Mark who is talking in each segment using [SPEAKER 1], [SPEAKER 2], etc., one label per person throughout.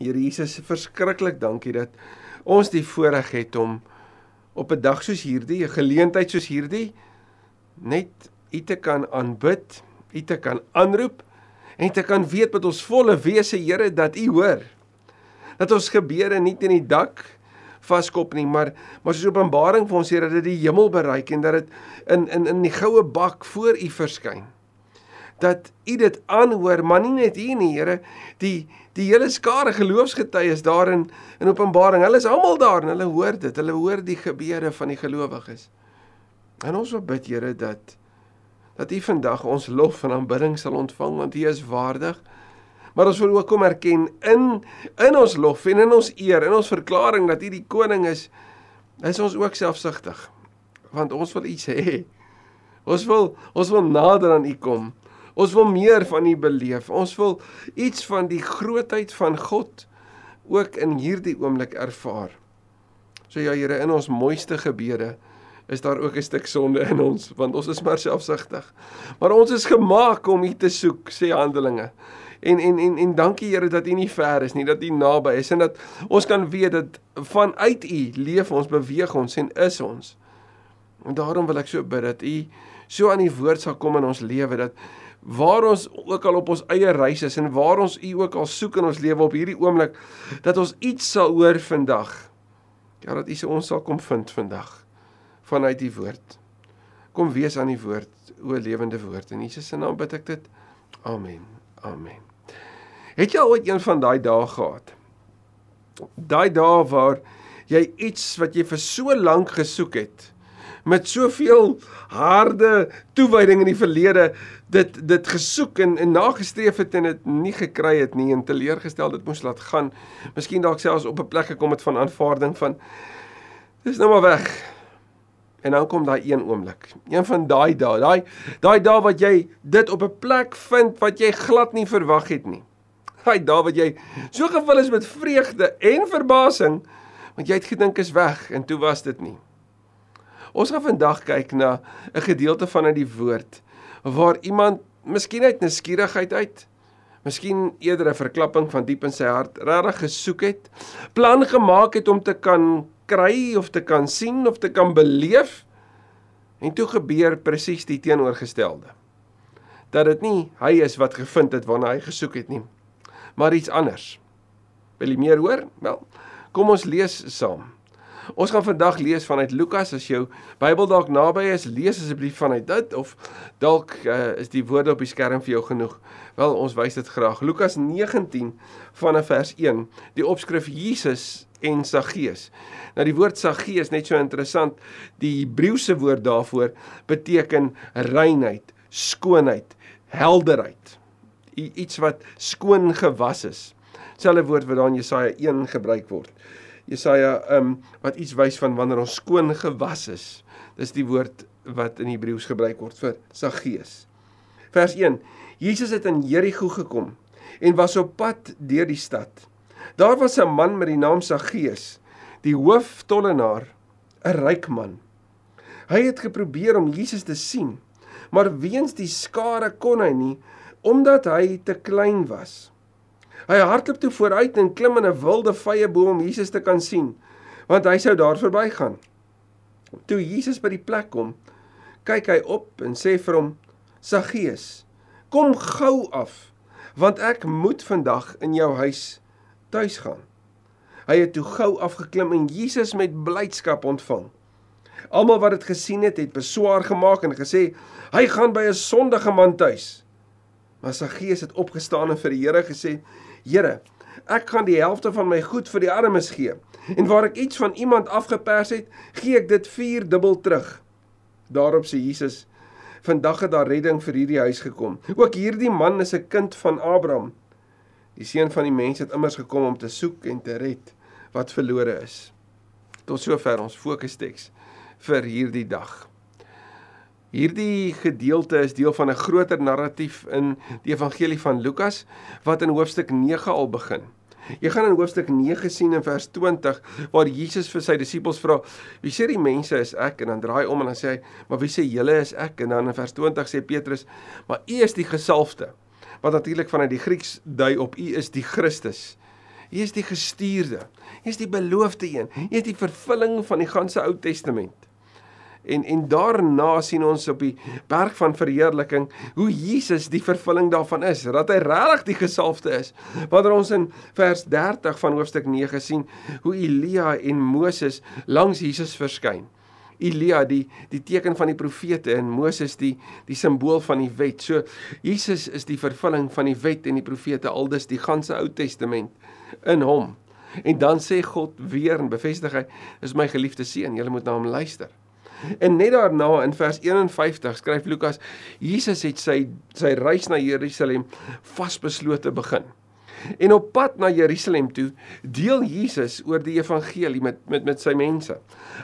[SPEAKER 1] Here Jesus, verskriklik dankie dat ons die voorreg het om op 'n dag soos hierdie, 'n geleentheid soos hierdie net U te kan aanbid, U te kan aanroep en te kan weet met ons volle wese Here dat U hoor. Dat ons gebede nie teen die dak vaskop nie, maar maar soos Openbaring vir ons sê dat dit die hemel bereik en dat dit in in in die goue bak voor U verskyn. Dat U dit aanhoor, maar nie net hier nie, Here, die die hele skare geloofsgetuies daar in in Openbaring. Hulle is almal daar en hulle hoor dit. Hulle hoor die gebede van die gelowiges. En ons wil bid, Here, dat dat U vandag ons lof en aanbidding sal ontvang want U is waardig. Maar ons wil ook kom erken in in ons lof en in ons eer, in ons verklaring dat U die koning is, is ons ook selfsugtig. Want ons wil iets hê. Ons wil ons wil nader aan U kom. Ons wil meer van U beleef. Ons wil iets van die grootheid van God ook in hierdie oomblik ervaar. So ja Here, in ons mooiste gebede is daar ook 'n stuk sonde in ons, want ons is maar selfsugtig. Maar ons is gemaak om U te soek, sê Handelinge. En en en en dankie Here dat U nie ver is nie, dat U naby is en dat ons kan weet dat vanuit U leef ons, beweeg ons en is ons. En daarom wil ek so bid dat U so aan die woord sal kom in ons lewe dat waar ons ook al op ons eie reis is en waar ons U ook al soek in ons lewe op hierdie oomblik dat ons iets sal hoor vandag. Ja dat U se ons sal kom vind vandag vanuit die woord. Kom wees aan die woord, o lewende woord. In Jesus se naam bid ek dit. Amen. Amen. Het jy ooit een van daai dae gehad? Daai dae waar jy iets wat jy vir so lank gesoek het met soveel harde toewyding in die verlede dit dit gesoek en en nagestreef het en dit nie gekry het nie en teleurgestel dit moes laat gaan. Miskien dalk selfs op 'n plek gekom het van aanvaarding van dis nou maar weg. En dan kom daai een oomblik. Een van daai dae, daai daai dae wat jy dit op 'n plek vind wat jy glad nie verwag het nie. Daai dae wat jy so gevul is met vreugde en verbasing want jy het gedink is weg en toe was dit nie. Ons gaan vandag kyk na 'n gedeelte van uit die woord waar iemand miskien uit nuuskierigheid uit Miskien eerder 'n verklapping van diep in sy hart regtig gesoek het, plan gemaak het om te kan kry of te kan sien of te kan beleef en toe gebeur presies die teenoorgestelde. Dat dit nie hy is wat gevind het waarna hy gesoek het nie, maar iets anders. Wil jy meer hoor? Wel, kom ons lees saam. Ons gaan vandag lees vanuit Lukas. As jou Bybel dalk naby is, lees asseblief vanuit dit of dalk uh, is die woorde op die skerm vir jou genoeg. Wel, ons wys dit graag. Lukas 19 vanaf vers 1. Die opskrif Jesus en Saggeus. Nou die woord Saggeus net so interessant. Die Hebreëse woord daarvoor beteken reinheid, skoonheid, helderheid. Iets wat skoon gewas is. Selfe woord wat daar in Jesaja 1 gebruik word. Jesaja um wat iets wys van wanneer ons skoon gewas is. Dis die woord wat in Hebreëus gebruik word vir Saggeus. Vers 1. Jesus het in Jerigo gekom en was op pad deur die stad. Daar was 'n man met die naam Saggeus, die hooftollenaar, 'n ryk man. Hy het geprobeer om Jesus te sien, maar weens die skare kon hy nie omdat hy te klein was. Hy hardloop toe vooruit en klim in 'n wilde vye boom om Jesus te kan sien, want hy sou daar verbygaan. Toe Jesus by die plek kom, kyk hy op en sê vir hom: "Saggeus, kom gou af, want ek moet vandag in jou huis tuis gaan." Hy het toe gou afgeklim en Jesus met blydskap ontvang. Almal wat dit gesien het, het beswaar gemaak en gesê: "Hy gaan by 'n sondige man tuis." Maar Saggeus het opgestaan en vir die Here gesê: Here, ek gaan die helfte van my goed vir die armes gee. En waar ek iets van iemand afgepers het, gee ek dit 4 dubbel terug. Daarop sê Jesus: Vandag het daar redding vir hierdie huis gekom. Ook hierdie man is 'n kind van Abraham. Die seun van die mens het immers gekom om te soek en te red wat verlore is. Tot sover ons fokustekst vir hierdie dag. Hierdie gedeelte is deel van 'n groter narratief in die evangelie van Lukas wat in hoofstuk 9 al begin. Jy gaan in hoofstuk 9 sien in vers 20 waar Jesus vir sy disippels vra: "Wie sê die mense is ek?" En dan draai om en dan sê hy: "Maar wie sê julle is ek?" En dan in vers 20 sê Petrus: "Maar U is die gesalfde." Wat natuurlik vanuit die Grieks dui op U is die Christus. Hier is die gestuurde. Hier is die beloofde een. Hier is die vervulling van die ganse Ou Testament. En en daarna sien ons op die berg van verheerliking hoe Jesus die vervulling daarvan is, dat hy regtig die gesalfde is. Wanneer ons in vers 30 van hoofstuk 9 sien hoe Elia en Moses langs Jesus verskyn. Elia die die teken van die profete en Moses die die simbool van die wet. So Jesus is die vervulling van die wet en die profete aldus die ganse Ou Testament in hom. En dan sê God weer en bevestig hy is my geliefde seun, julle moet na hom luister. En net daarna in vers 51 skryf Lukas Jesus het sy sy reis na Jerusalem vasbeslote begin. En op pad na Jerusalem toe deel Jesus oor die evangelie met met met sy mense.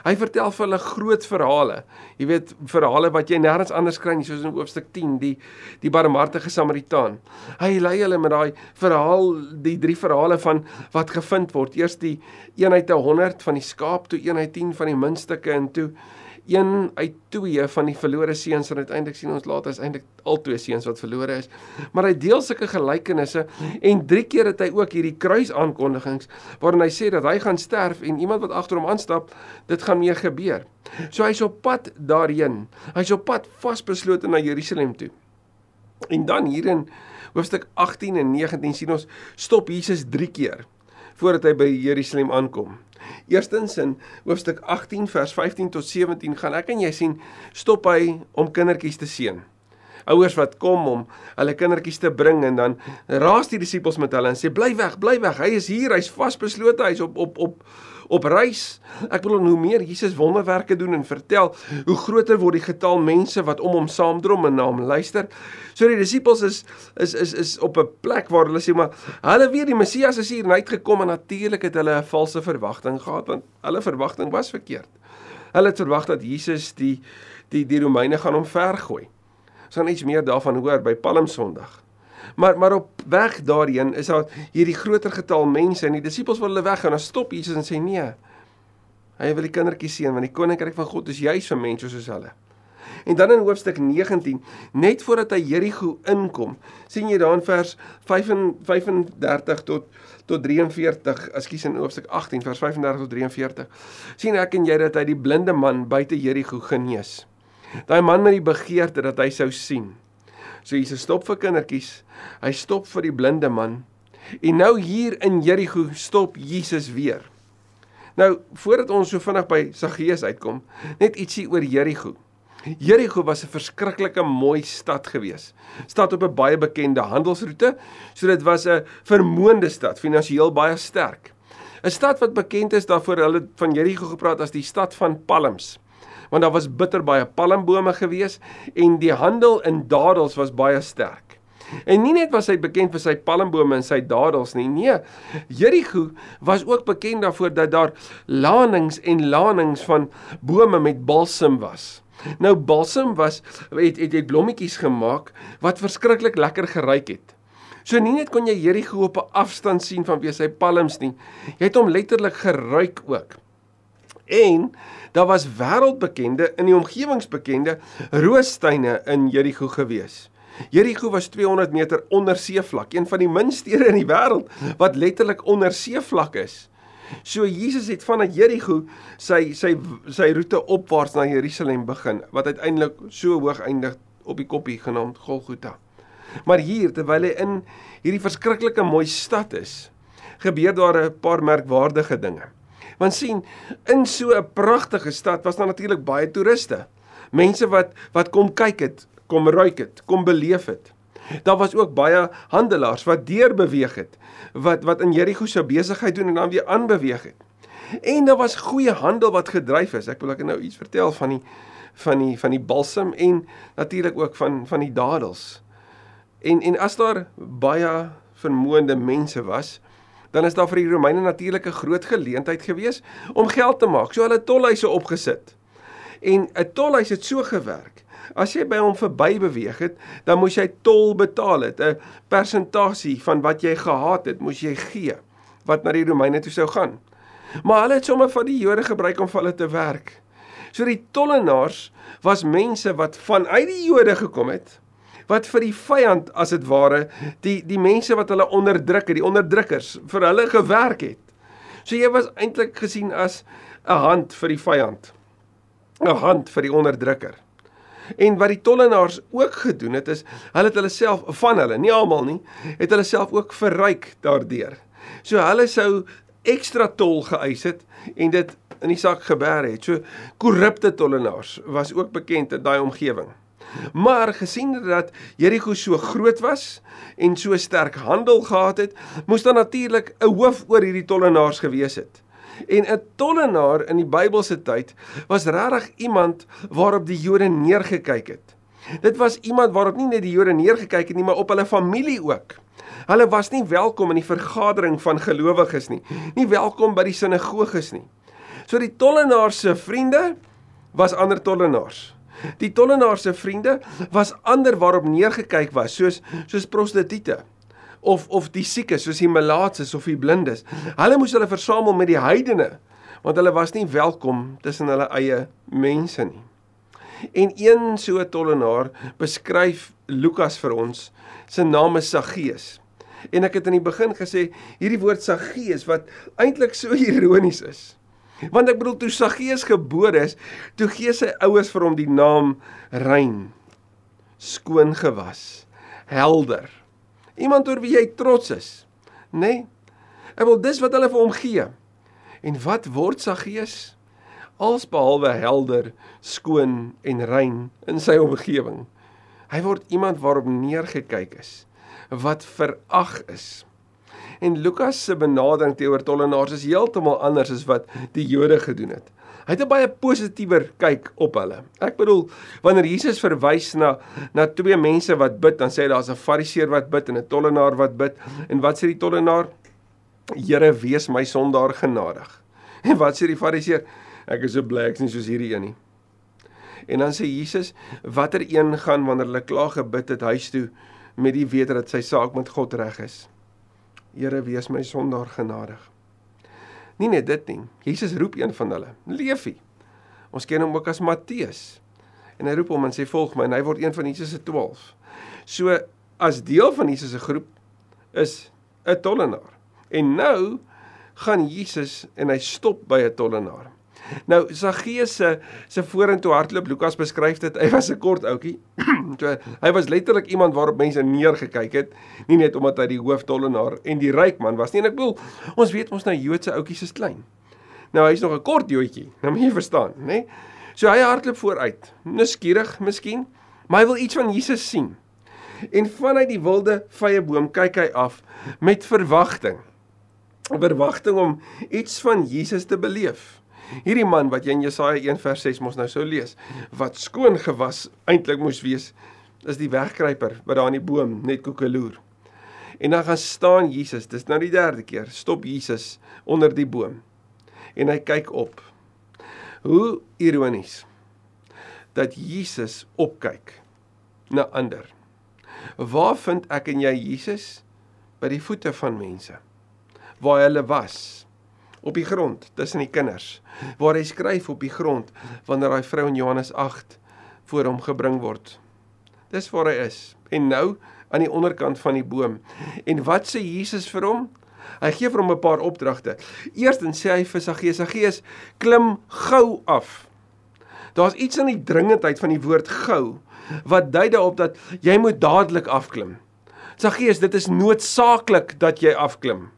[SPEAKER 1] Hy vertel vir hulle groot verhale. Jy weet verhale wat jy nêrens anders kry nie soos in hoofstuk 10 die die barmhartige Samaritaan. Hy lei hulle met daai verhaal die drie verhale van wat gevind word. Eers die eenheid 100 van die skaap toe eenheid 10 van die muntstukke en toe een uit twee van die verlore seuns en uiteindelik sien ons later is eintlik al twee seuns wat verlore is. Maar hy deel sulke gelykenisse en drie keer het hy ook hierdie kruisaankondigings waarin hy sê dat hy gaan sterf en iemand wat agter hom aanstap, dit gaan mee gebeur. So hy's op pad daarheen. Hy's op pad vasbeslote na Jerusalem toe. En dan hier in hoofstuk 18 en 19 sien ons stop Jesus 3 keer voordat hy by Jerusalem aankom. Eerstens in hoofstuk 18 vers 15 tot 17 gaan ek en jy sien stop hy om kindertjies te seën. Ouers wat kom om hulle kindertjies te bring en dan raas die disippels met hulle en sê bly weg, bly weg. Hy is hier, hy's vasbeslote, hy's op op op op reis. Ek wil hoe meer Jesus wonderwerke doen en vertel, hoe groter word die getal mense wat om hom saamdrom en na hom luister. So die disippels is is is is op 'n plek waar hulle sê maar hulle weet die Messias is hier en hy het gekom en natuurlik het hulle 'n valse verwagting gehad want hulle verwagting was verkeerd. Hulle het verwag dat Jesus die die die Romeine gaan omvergooi. Ons gaan iets meer daarvan hoor by Palm Sondag. Maar maar op weg daarheen is daar hierdie groter getal mense en die disippels wil hulle weg en dan stop Jesus en sê nee. Hy wil die kindertjies sien want die koninkryk van God is juis vir mense soos hulle. En dan in hoofstuk 19, net voordat hy Jerigo inkom, sien jy daar in vers 35 tot tot 43, ekskuus in hoofstuk 18 vers 35 tot 43. sien ek en jy dat hy die blinde man buite Jerigo genees. Daai man met die begeerte dat hy sou sien. So Jesus stop vir kindertjies. Hy stop vir die blinde man. En nou hier in Jerigo stop Jesus weer. Nou, voordat ons so vinnig by Saggeus uitkom, net ietsie oor Jerigo. Jerigo was 'n verskriklike mooi stad gewees. Stad op 'n baie bekende handelsroete, so dit was 'n vermoënde stad, finansiëel baie sterk. 'n Stad wat bekend is daarvoor hulle van Jerigo gepraat as die stad van palms want daar was bitter baie palmbome gewees en die handel in dadels was baie sterk. En nie net was hy bekend vir sy palmbome en sy dadels nie, nee. Jerigo was ook bekend daarvoor dat daar lanings en lanings van bome met balsam was. Nou balsam was het het, het blommetjies gemaak wat verskriklik lekker geruik het. So nie net kon jy Jerigo op 'n afstand sien vanweë sy palms nie, jy het hom letterlik geruik ook. En daar was wêreldbekende in die omgewingsbekende roostuine in Jerigo gewees. Jerigo was 200 meter onder seevlak, een van die minste stede in die wêreld wat letterlik onder seevlak is. So Jesus het vanuit Jerigo sy sy sy roete opwaarts na Jerusalem begin wat uiteindelik so hoog eindig op die koppie genaamd Golgotha. Maar hier terwyl hy in hierdie verskriklike mooi stad is, gebeur daar 'n paar merkwaardige dinge. Want sien, in so 'n pragtige stad was daar natuurlik baie toeriste. Mense wat wat kom kyk het, kom ruik het, kom beleef het. Daar was ook baie handelaars wat deur beweeg het, wat wat in Jerigo se besigheid doen en dan weer aanbeweeg het. En daar was goeie handel wat gedryf is. Ek wil ek nou iets vertel van die van die van die balsam en natuurlik ook van van die dadels. En en as daar baie vermoënde mense was, dan is daar vir die Romeine natuurlik 'n groot geleentheid gewees om geld te maak. So hulle tolhuise opgesit. En 'n tolhuis het so gewerk. As jy by hom verby beweeg het, dan moes jy tol betaal het, 'n persentasie van wat jy gehad het, moes jy gee wat na die Romeine toe sou gaan. Maar hulle het sommer van die Jode gebruik om vir hulle te werk. So die tollenaars was mense wat vanuit die Jode gekom het wat vir die vyand as dit ware die die mense wat hulle onderdruk, die onderdrukkers vir hulle gewerk het. So jy was eintlik gesien as 'n hand vir die vyand. 'n hand vir die onderdrukker. En wat die tollenaars ook gedoen het is hulle het hulle self van hulle, nie almal nie, het hulle self ook verryk daardeur. So hulle sou ekstra tol geëis het en dit in die sak geberg het. So korrupte tollenaars was ook bekend in daai omgewing. Maar gesien dat Jerigo so groot was en so sterk handel gehad het, moes daar natuurlik 'n hoof oor hierdie tollenaars gewees het. En 'n tollenaar in die Bybelse tyd was regtig iemand waarop die Jode neergekyk het. Dit was iemand waarop nie net die Jode neergekyk het nie, maar op hulle familie ook. Hulle was nie welkom in die vergadering van gelowiges nie, nie welkom by die sinagoges nie. So die tollenaar se vriende was ander tollenaars. Die tollenaar se vriende was ander waarop neergekyk was, soos soos prostituie of of die siekes, soos die malaatses of die blindes. Hulle moes hulle versamel met die heidene, want hulle was nie welkom tussen hulle eie mense nie. En een so tollenaar beskryf Lukas vir ons, sy naam is Saggeus. En ek het in die begin gesê hierdie woord Saggeus wat eintlik so ironies is. Want ek bedoel toe Saggeus gebore is, toe gee sy ouers vir hom die naam rein, skoon gewas, helder. Iemand oor wie jy trots is, nê? Nee? Ek wil dis wat hulle vir hom gee. En wat word Saggeus? Alsbehalwe helder, skoon en rein in sy omgewing. Hy word iemand waarop neergekyk is, wat verag is. En Lukas se benadering teenoor tollenaars is heeltemal anders as wat die Jode gedoen het. Hy het 'n baie positiewer kyk op hulle. Ek bedoel, wanneer Jesus verwys na na twee mense wat bid, dan sê hy daar's 'n Fariseer wat bid en 'n tollenaar wat bid. En wat sê die tollenaar? Here, wees my sondaar genadig. En wat sê die Fariseer? Ek is so bly ek's nie soos hierdie een nie. En dan sê Jesus, watter een gaan wanneer hulle klaar gebid het huis toe met die wete dat sy saak met God reg is? Here wees my sondaar genadig. Nie net dit nie. Jesus roep een van hulle, Leefie. Ons ken hom ook as Matteus. En hy roep hom en sê volg my en hy word een van Jesus se 12. So as deel van Jesus se groep is 'n tollenaar. En nou gaan Jesus en hy stop by 'n tollenaar. Nou Saggeus se se vorentoe hardloop Lukas beskryf dit. Hy was 'n kort ouetjie. so hy was letterlik iemand waarop mense neergekyk het, nie net omdat hy die hooftollenaar en die ryk man was nie. En ek bedoel, ons weet ons nou Joodse ouetjies is klein. Nou hy's nog 'n kort joetjie. Nou moet jy verstaan, nê? Nee? So hy hardloop vooruit. Nuuskierig miskien, maar hy wil iets van Jesus sien. En vanuit die wilde vrye boom kyk hy af met verwagting. Verwagting om iets van Jesus te beleef. Hierdie man wat jy in Jesaja 1 vers 6 mos nou sou lees, wat skoon gewas eintlik moes wees, is die wegkruiper wat daar aan die boom net koekeloer. En dan gaan staan Jesus, dis nou die derde keer, stop Jesus onder die boom. En hy kyk op. Hoe ironies dat Jesus opkyk na ander. Waar vind ek en jy Jesus? By die voete van mense. Waar hulle was op die grond tussen die kinders waar hy skryf op die grond wanneer daai vrou in Johannes 8 voor hom gebring word. Dis waar hy is. En nou aan die onderkant van die boom. En wat sê Jesus vir hom? Hy gee vir hom 'n paar opdragte. Eerstens sê hy vir Saggeus: "Saggeus, klim gou af." Daar's iets in die dringendheid van die woord gou wat dui daarop dat jy moet dadelik afklim. Saggeus, dit is noodsaaklik dat jy afklim.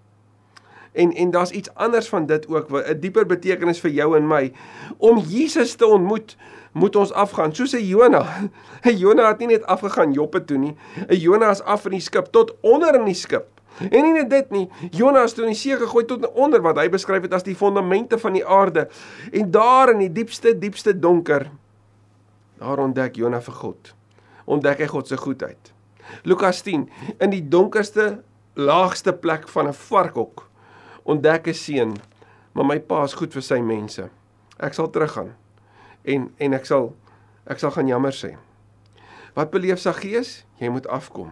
[SPEAKER 1] En en daar's iets anders van dit ook, 'n dieper betekenis vir jou en my. Om Jesus te ontmoet, moet ons afgaan, soos 'n Jona. 'n Jona het nie net afgegaan Joppe toe nie. 'n Jona is af in die skip tot onder in die skip. En nie net dit nie, Jona is toe in die see gegooi tot onder wat hy beskryf het as die fondamente van die aarde. En daar in die diepste diepste donker, daar ontdek Jona vir God. Ontdek hy God se goedheid. Lukas 10 in die donkerste laagste plek van 'n varkhok ontdek 'n seun, maar my pa is goed vir sy mense. Ek sal teruggaan en en ek sal ek sal gaan jammer sê. Wat beleef sa gees? Jy moet afkom.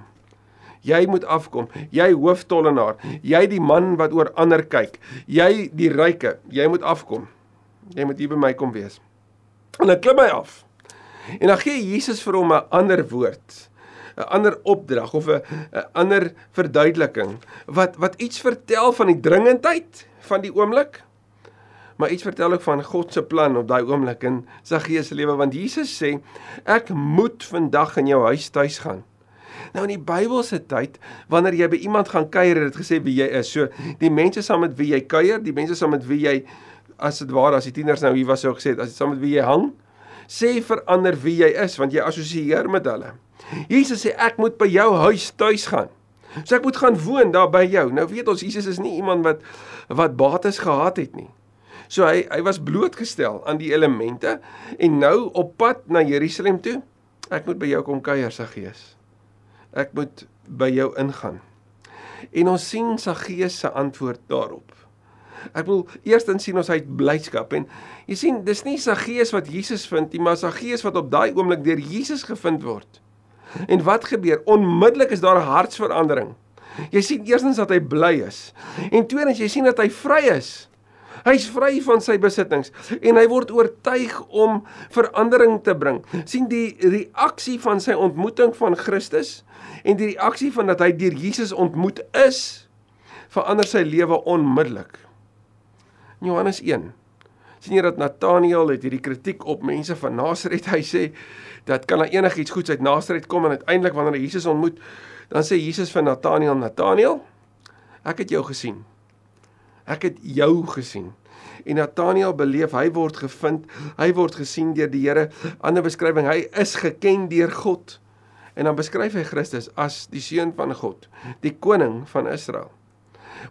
[SPEAKER 1] Jy moet afkom. Jy hooftollenaar, jy die man wat oor ander kyk, jy die ryke, jy moet afkom. Jy moet hier by my kom wees. En dan klim hy af. En dan gee Jesus vir hom 'n ander woord. 'n ander opdrag of 'n ander verduideliking wat wat iets vertel van die dringendheid van die oomblik maar iets vertel ook van God se plan op daai oomblik in Saggeus se lewe want Jesus sê ek moet vandag in jou huis tuis gaan. Nou in die Bybelse tyd wanneer jy by iemand gaan kuier het dit gesê wie jy is. So die mense saam met wie jy kuier, die mense saam met wie jy as dit ware as die tieners nou hier was sou gesê as dit saam met wie jy hang, sê verander wie jy is want jy assosieer met hulle. Jesus sê ek moet by jou huis tuis gaan. So ek moet gaan woon daar by jou. Nou weet ons Jesus is nie iemand wat wat bates gehad het nie. So hy hy was blootgestel aan die elemente en nou op pad na Jerusalem toe. Ek moet by jou kom kuier, Saggeus. Ek moet by jou ingaan. En ons sien Saggeus se antwoord daarop. Ek wil eerstens sien ons hy het blydskap en jy sien dis nie Saggeus wat Jesus vind nie, maar Saggeus wat op daai oomblik deur Jesus gevind word. En wat gebeur? Onmiddellik is daar 'n hartsverandering. Jy sien eerstens dat hy bly is en tweedens jy sien dat hy vry is. Hy's vry van sy besittings en hy word oortuig om verandering te bring. sien die reaksie van sy ontmoeting van Christus en die reaksie van dat hy deur Jesus ontmoet is, verander sy lewe onmiddellik. Johannes 1 sien jy dat Nathanael het hierdie kritiek op mense van Nasaret. Hy sê dat kan daar enigiets goeds uit Nasaret kom en uiteindelik wanneer hy Jesus ontmoet, dan sê Jesus vir Nathanael: "Nathanael, ek het jou gesien." Ek het jou gesien. En Nathanael beleef hy word gevind, hy word gesien deur die Here. Ander beskrywing, hy is geken deur God. En dan beskryf hy Christus as die seun van God, die koning van Israel.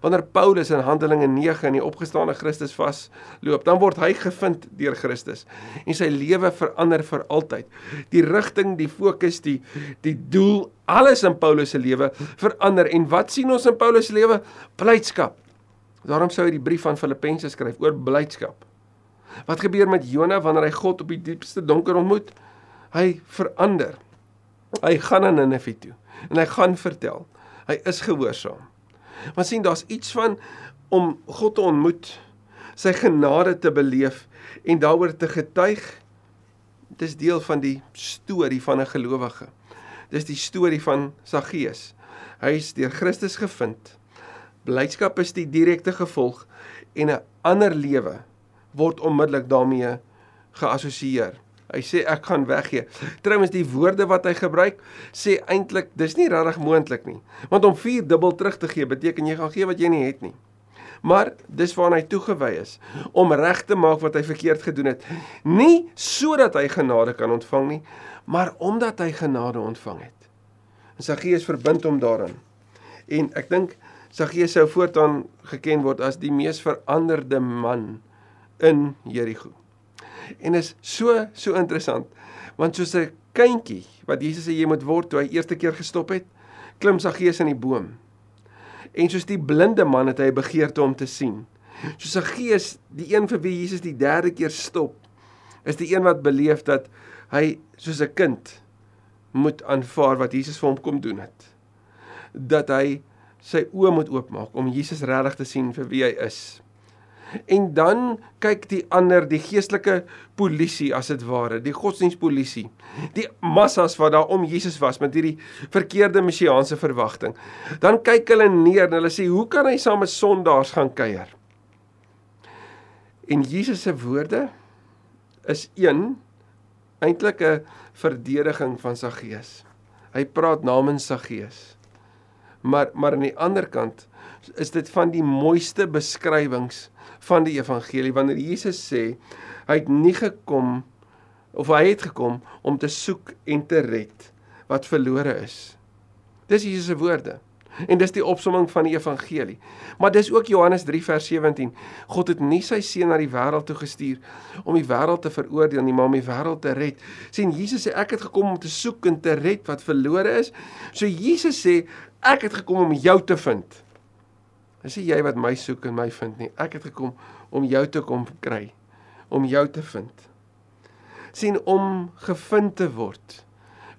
[SPEAKER 1] Wanneer Paulus in Handelinge 9 in die opgestane Christus vasloop, dan word hy gevind deur Christus en sy lewe verander vir altyd. Die rigting, die fokus, die die doel, alles in Paulus se lewe verander. En wat sien ons in Paulus se lewe? Blydskap, Daarom sou hy die brief van Filippense skryf oor blydskap. Wat gebeur met Jona wanneer hy God op die diepste donker ontmoet? Hy verander. Hy gaan na Ninive toe en hy gaan vertel. Hy is gehoorsaam. Want sien daar's iets van om God te ontmoet, sy genade te beleef en daaroor te getuig. Dis deel van die storie van 'n gelowige. Dis die storie van Saggeus. Hy is deur Christus gevind Blydskap is die direkte gevolg en 'n ander lewe word onmiddellik daarmee geassosieer. Hy sê ek gaan weggee. Trouwens die woorde wat hy gebruik sê eintlik dis nie regtig moontlik nie. Want om vier dubbel terug te gee beteken jy gaan gee wat jy nie het nie. Maar dis waarna hy toegewy is om reg te maak wat hy verkeerd gedoen het. Nie sodat hy genade kan ontvang nie, maar omdat hy genade ontvang het. En sy gees verbind hom daarin. En ek dink Saggeus sou voortaan geken word as die mees veranderde man in Jerigo. En is so so interessant want soos 'n kindjie wat Jesus sê jy moet word toe hy eerste keer gestop het, klim Saggeus in die boom. En soos die blinde man het hy begeerte om te sien. Soos Saggeus, die een vir wie Jesus die derde keer stop, is die een wat beleef dat hy soos 'n kind moet aanvaar wat Jesus vir hom kom doen het. Dat hy sy oë moet oopmaak om Jesus regtig te sien vir wie hy is. En dan kyk die ander, die geestelike polisie as dit ware, die godsdienstpolisie. Die massas wat daar om Jesus was met hierdie verkeerde messiaanse verwagting. Dan kyk hulle neer en hulle sê, "Hoe kan hy saam met sondaars gaan kuier?" En Jesus se woorde is een eintlik 'n verdediging van sy gees. Hy praat namens sy gees. Maar maar aan die ander kant is dit van die mooiste beskrywings van die evangelie wanneer Jesus sê hy het nie gekom of hy het gekom om te soek en te red wat verlore is. Dis Jesus se woorde. En dis die opsomming van die evangelie. Maar dis ook Johannes 3 vers 17. God het nie sy seun na die wêreld toe gestuur om die wêreld te veroordeel nie, maar om die wêreld te red. sien Jesus sê ek het gekom om te soek en te red wat verlore is. So Jesus sê ek het gekom om jou te vind. Dis nie jy wat my soek en my vind nie. Ek het gekom om jou te kom kry, om jou te vind. sien om gevind te word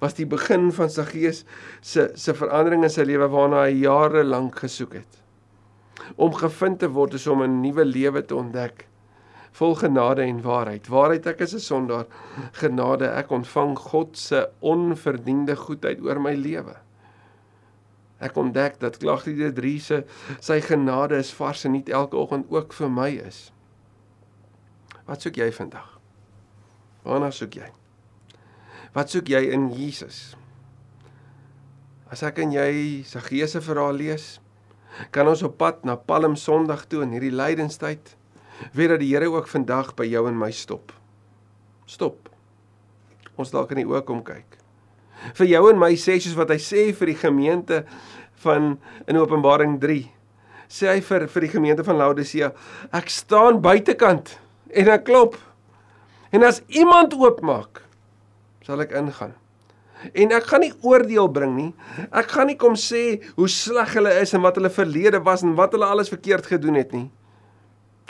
[SPEAKER 1] was die begin van sy gees se se verandering in sy lewe waarna hy jare lank gesoek het. Om gevind te word is om 'n nuwe lewe te ontdek vol genade en waarheid. Waarheid ek is 'n sondaar. Genade ek ontvang God se onverdiende goedheid oor my lewe. Ek ontdek dat Klagliede 3 se sy genade is vars en nie elke oggend ook vir my is. Wat soek jy vandag? Waarna soek jy? Wat soek jy in Jesus? As ek en jy se geese verhaal lees, kan ons op pad na Palm Sondag toe in hierdie lydenstyd weet dat die Here ook vandag by jou en my stop. Stop. Ons dalk in die oë kom kyk. Vir jou en my sê soos wat hy sê vir die gemeente van in Openbaring 3. Sê hy vir vir die gemeente van Laodicea, ek staan buitekant en ek klop. En as iemand oopmaak, sal ek ingaan. En ek gaan nie oordeel bring nie. Ek gaan nie kom sê hoe sleg hulle is en wat hulle verlede was en wat hulle alles verkeerd gedoen het nie.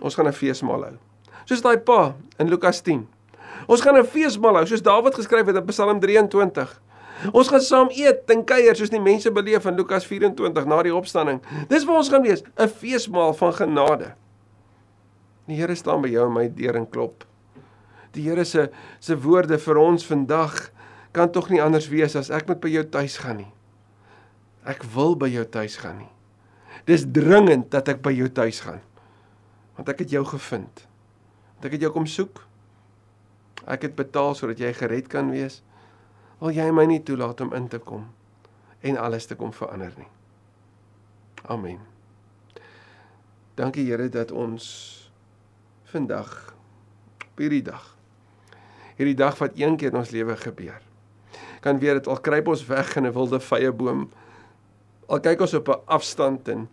[SPEAKER 1] Ons gaan 'n feesmaal hou. Soos daai pa in Lukas 10. Ons gaan 'n feesmaal hou soos Dawid geskryf het in Psalm 23. Ons gaan saam eet en kuier soos die mense beleef in Lukas 24 na die opstanding. Dis wat ons gaan wees, 'n feesmaal van genade. Die Here staan by jou en my deur en klop. Die Here se se woorde vir ons vandag kan tog nie anders wees as ek moet by jou tuis gaan nie. Ek wil by jou tuis gaan nie. Dis dringend dat ek by jou tuis gaan want ek het jou gevind. Want ek het jou kom soek. Ek het betaal sodat jy gered kan wees. Wil jy my nie toelaat om in te kom en alles te kom verander nie. Amen. Dankie Here dat ons vandag hierdie dag hierdie dag wat een keer in ons lewe gebeur kan weet dit al kruip ons weg in 'n wilde vye boom al kyk ons op 'n afstand en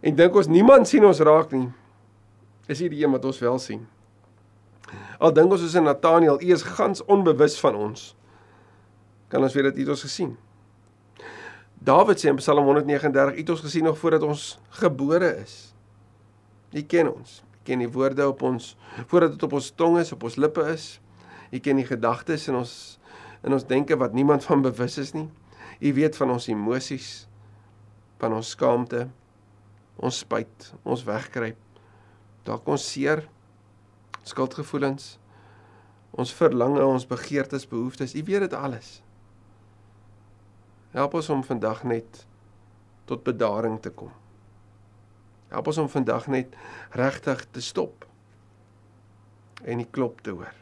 [SPEAKER 1] en dink ons niemand sien ons raak nie is hier die een wat ons wel sien. Al dink ons is in Nathaniel, u is gans onbewus van ons. Kan ons weet dat u het ons gesien? Dawid sê in Psalm 139, u het ons gesien nog voordat ons gebore is. U ken ons. U ken die woorde op ons voordat dit op ons tong is, op ons lippe is. U ken die gedagtes in ons in ons denke wat niemand van bewus is nie. U weet van ons emosies, van ons skaamte, ons spyt, ons wegkruip dalk ons seer, skuldgevoelens, ons verlange, ons begeertes, behoeftes, U weet dit alles. Help ons om vandag net tot bedaring te kom. Help ons om vandag net regtig te stop en die klop te hoor.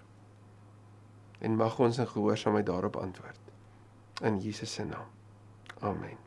[SPEAKER 1] En mag ons in gehoorsaamheid daarop antwoord. In Jesus se naam. Amen.